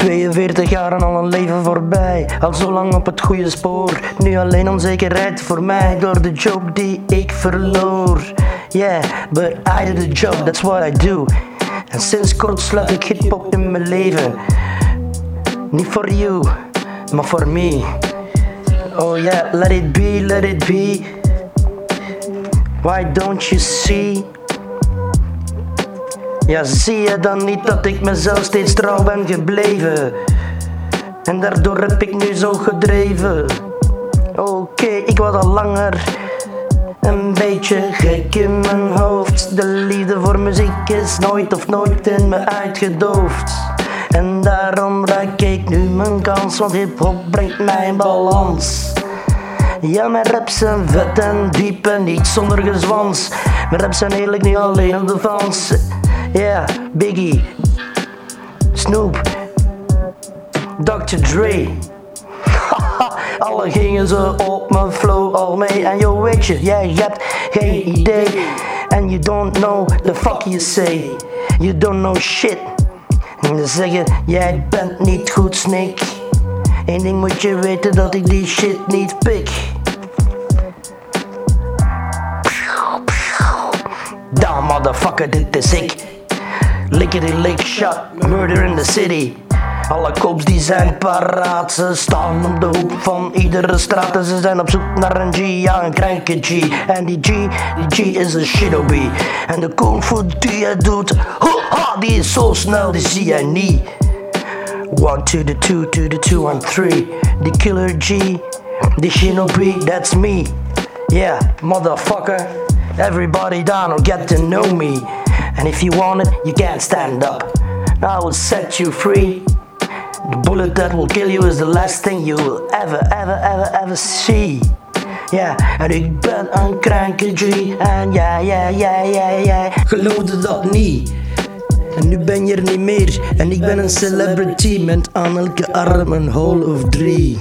42 jaar en al een leven voorbij. Al zo lang op het goede spoor. Nu alleen onzekerheid voor mij door de job die ik verloor. Yeah, but I did the job, that's what I do. En sinds kort sluit ik hip-hop in mijn leven. Niet voor you, maar voor me. Oh yeah, let it be, let it be. Why don't you see? Ja, zie je dan niet dat ik mezelf steeds trouw ben gebleven? En daardoor heb ik nu zo gedreven. Oké, ik was al langer een beetje gek in mijn hoofd. De liefde voor muziek is nooit of nooit in me uitgedoofd. En daarom raak ik nu mijn kans, want hip-hop brengt mij in balans. Ja, mijn raps zijn vet en diep en niet zonder gezwans. Mijn raps zijn eerlijk niet alleen op de fans. Yeah, Biggie, Snoop, Dr. Dre. Alle gingen ze op mijn flow al mee. En yo, weet je, jij hebt geen idee. And you don't know the fuck you say. You don't know shit. En ze zeggen, jij bent niet goed, Snake. Eén ding moet je weten dat ik die shit niet pik. Damn motherfucker, dit is ik. Lickety lick shot, murder in the city. Alle cops die zijn paraat, ze staan op de hoek van iedere straat en ze zijn op zoek naar een G, ja een kranke G. En die G, die G is een shinobi. En de kung fu die hij doet, ha, die is zo snel, die zie jij niet. One to the two to the two and three. The killer G, the shinobi, that's me. Yeah, motherfucker. Everybody down will get to know me. And if you want it, you can't stand up. I will set you free. The bullet that will kill you is the last thing you will ever, ever, ever, ever see. Ja, en ik ben een kranke G. En ja, ja, ja, ja, ja. Geloofde dat niet. En nu ben je er niet meer. En ik ben een celebrity met aan elke arm een hole of drie.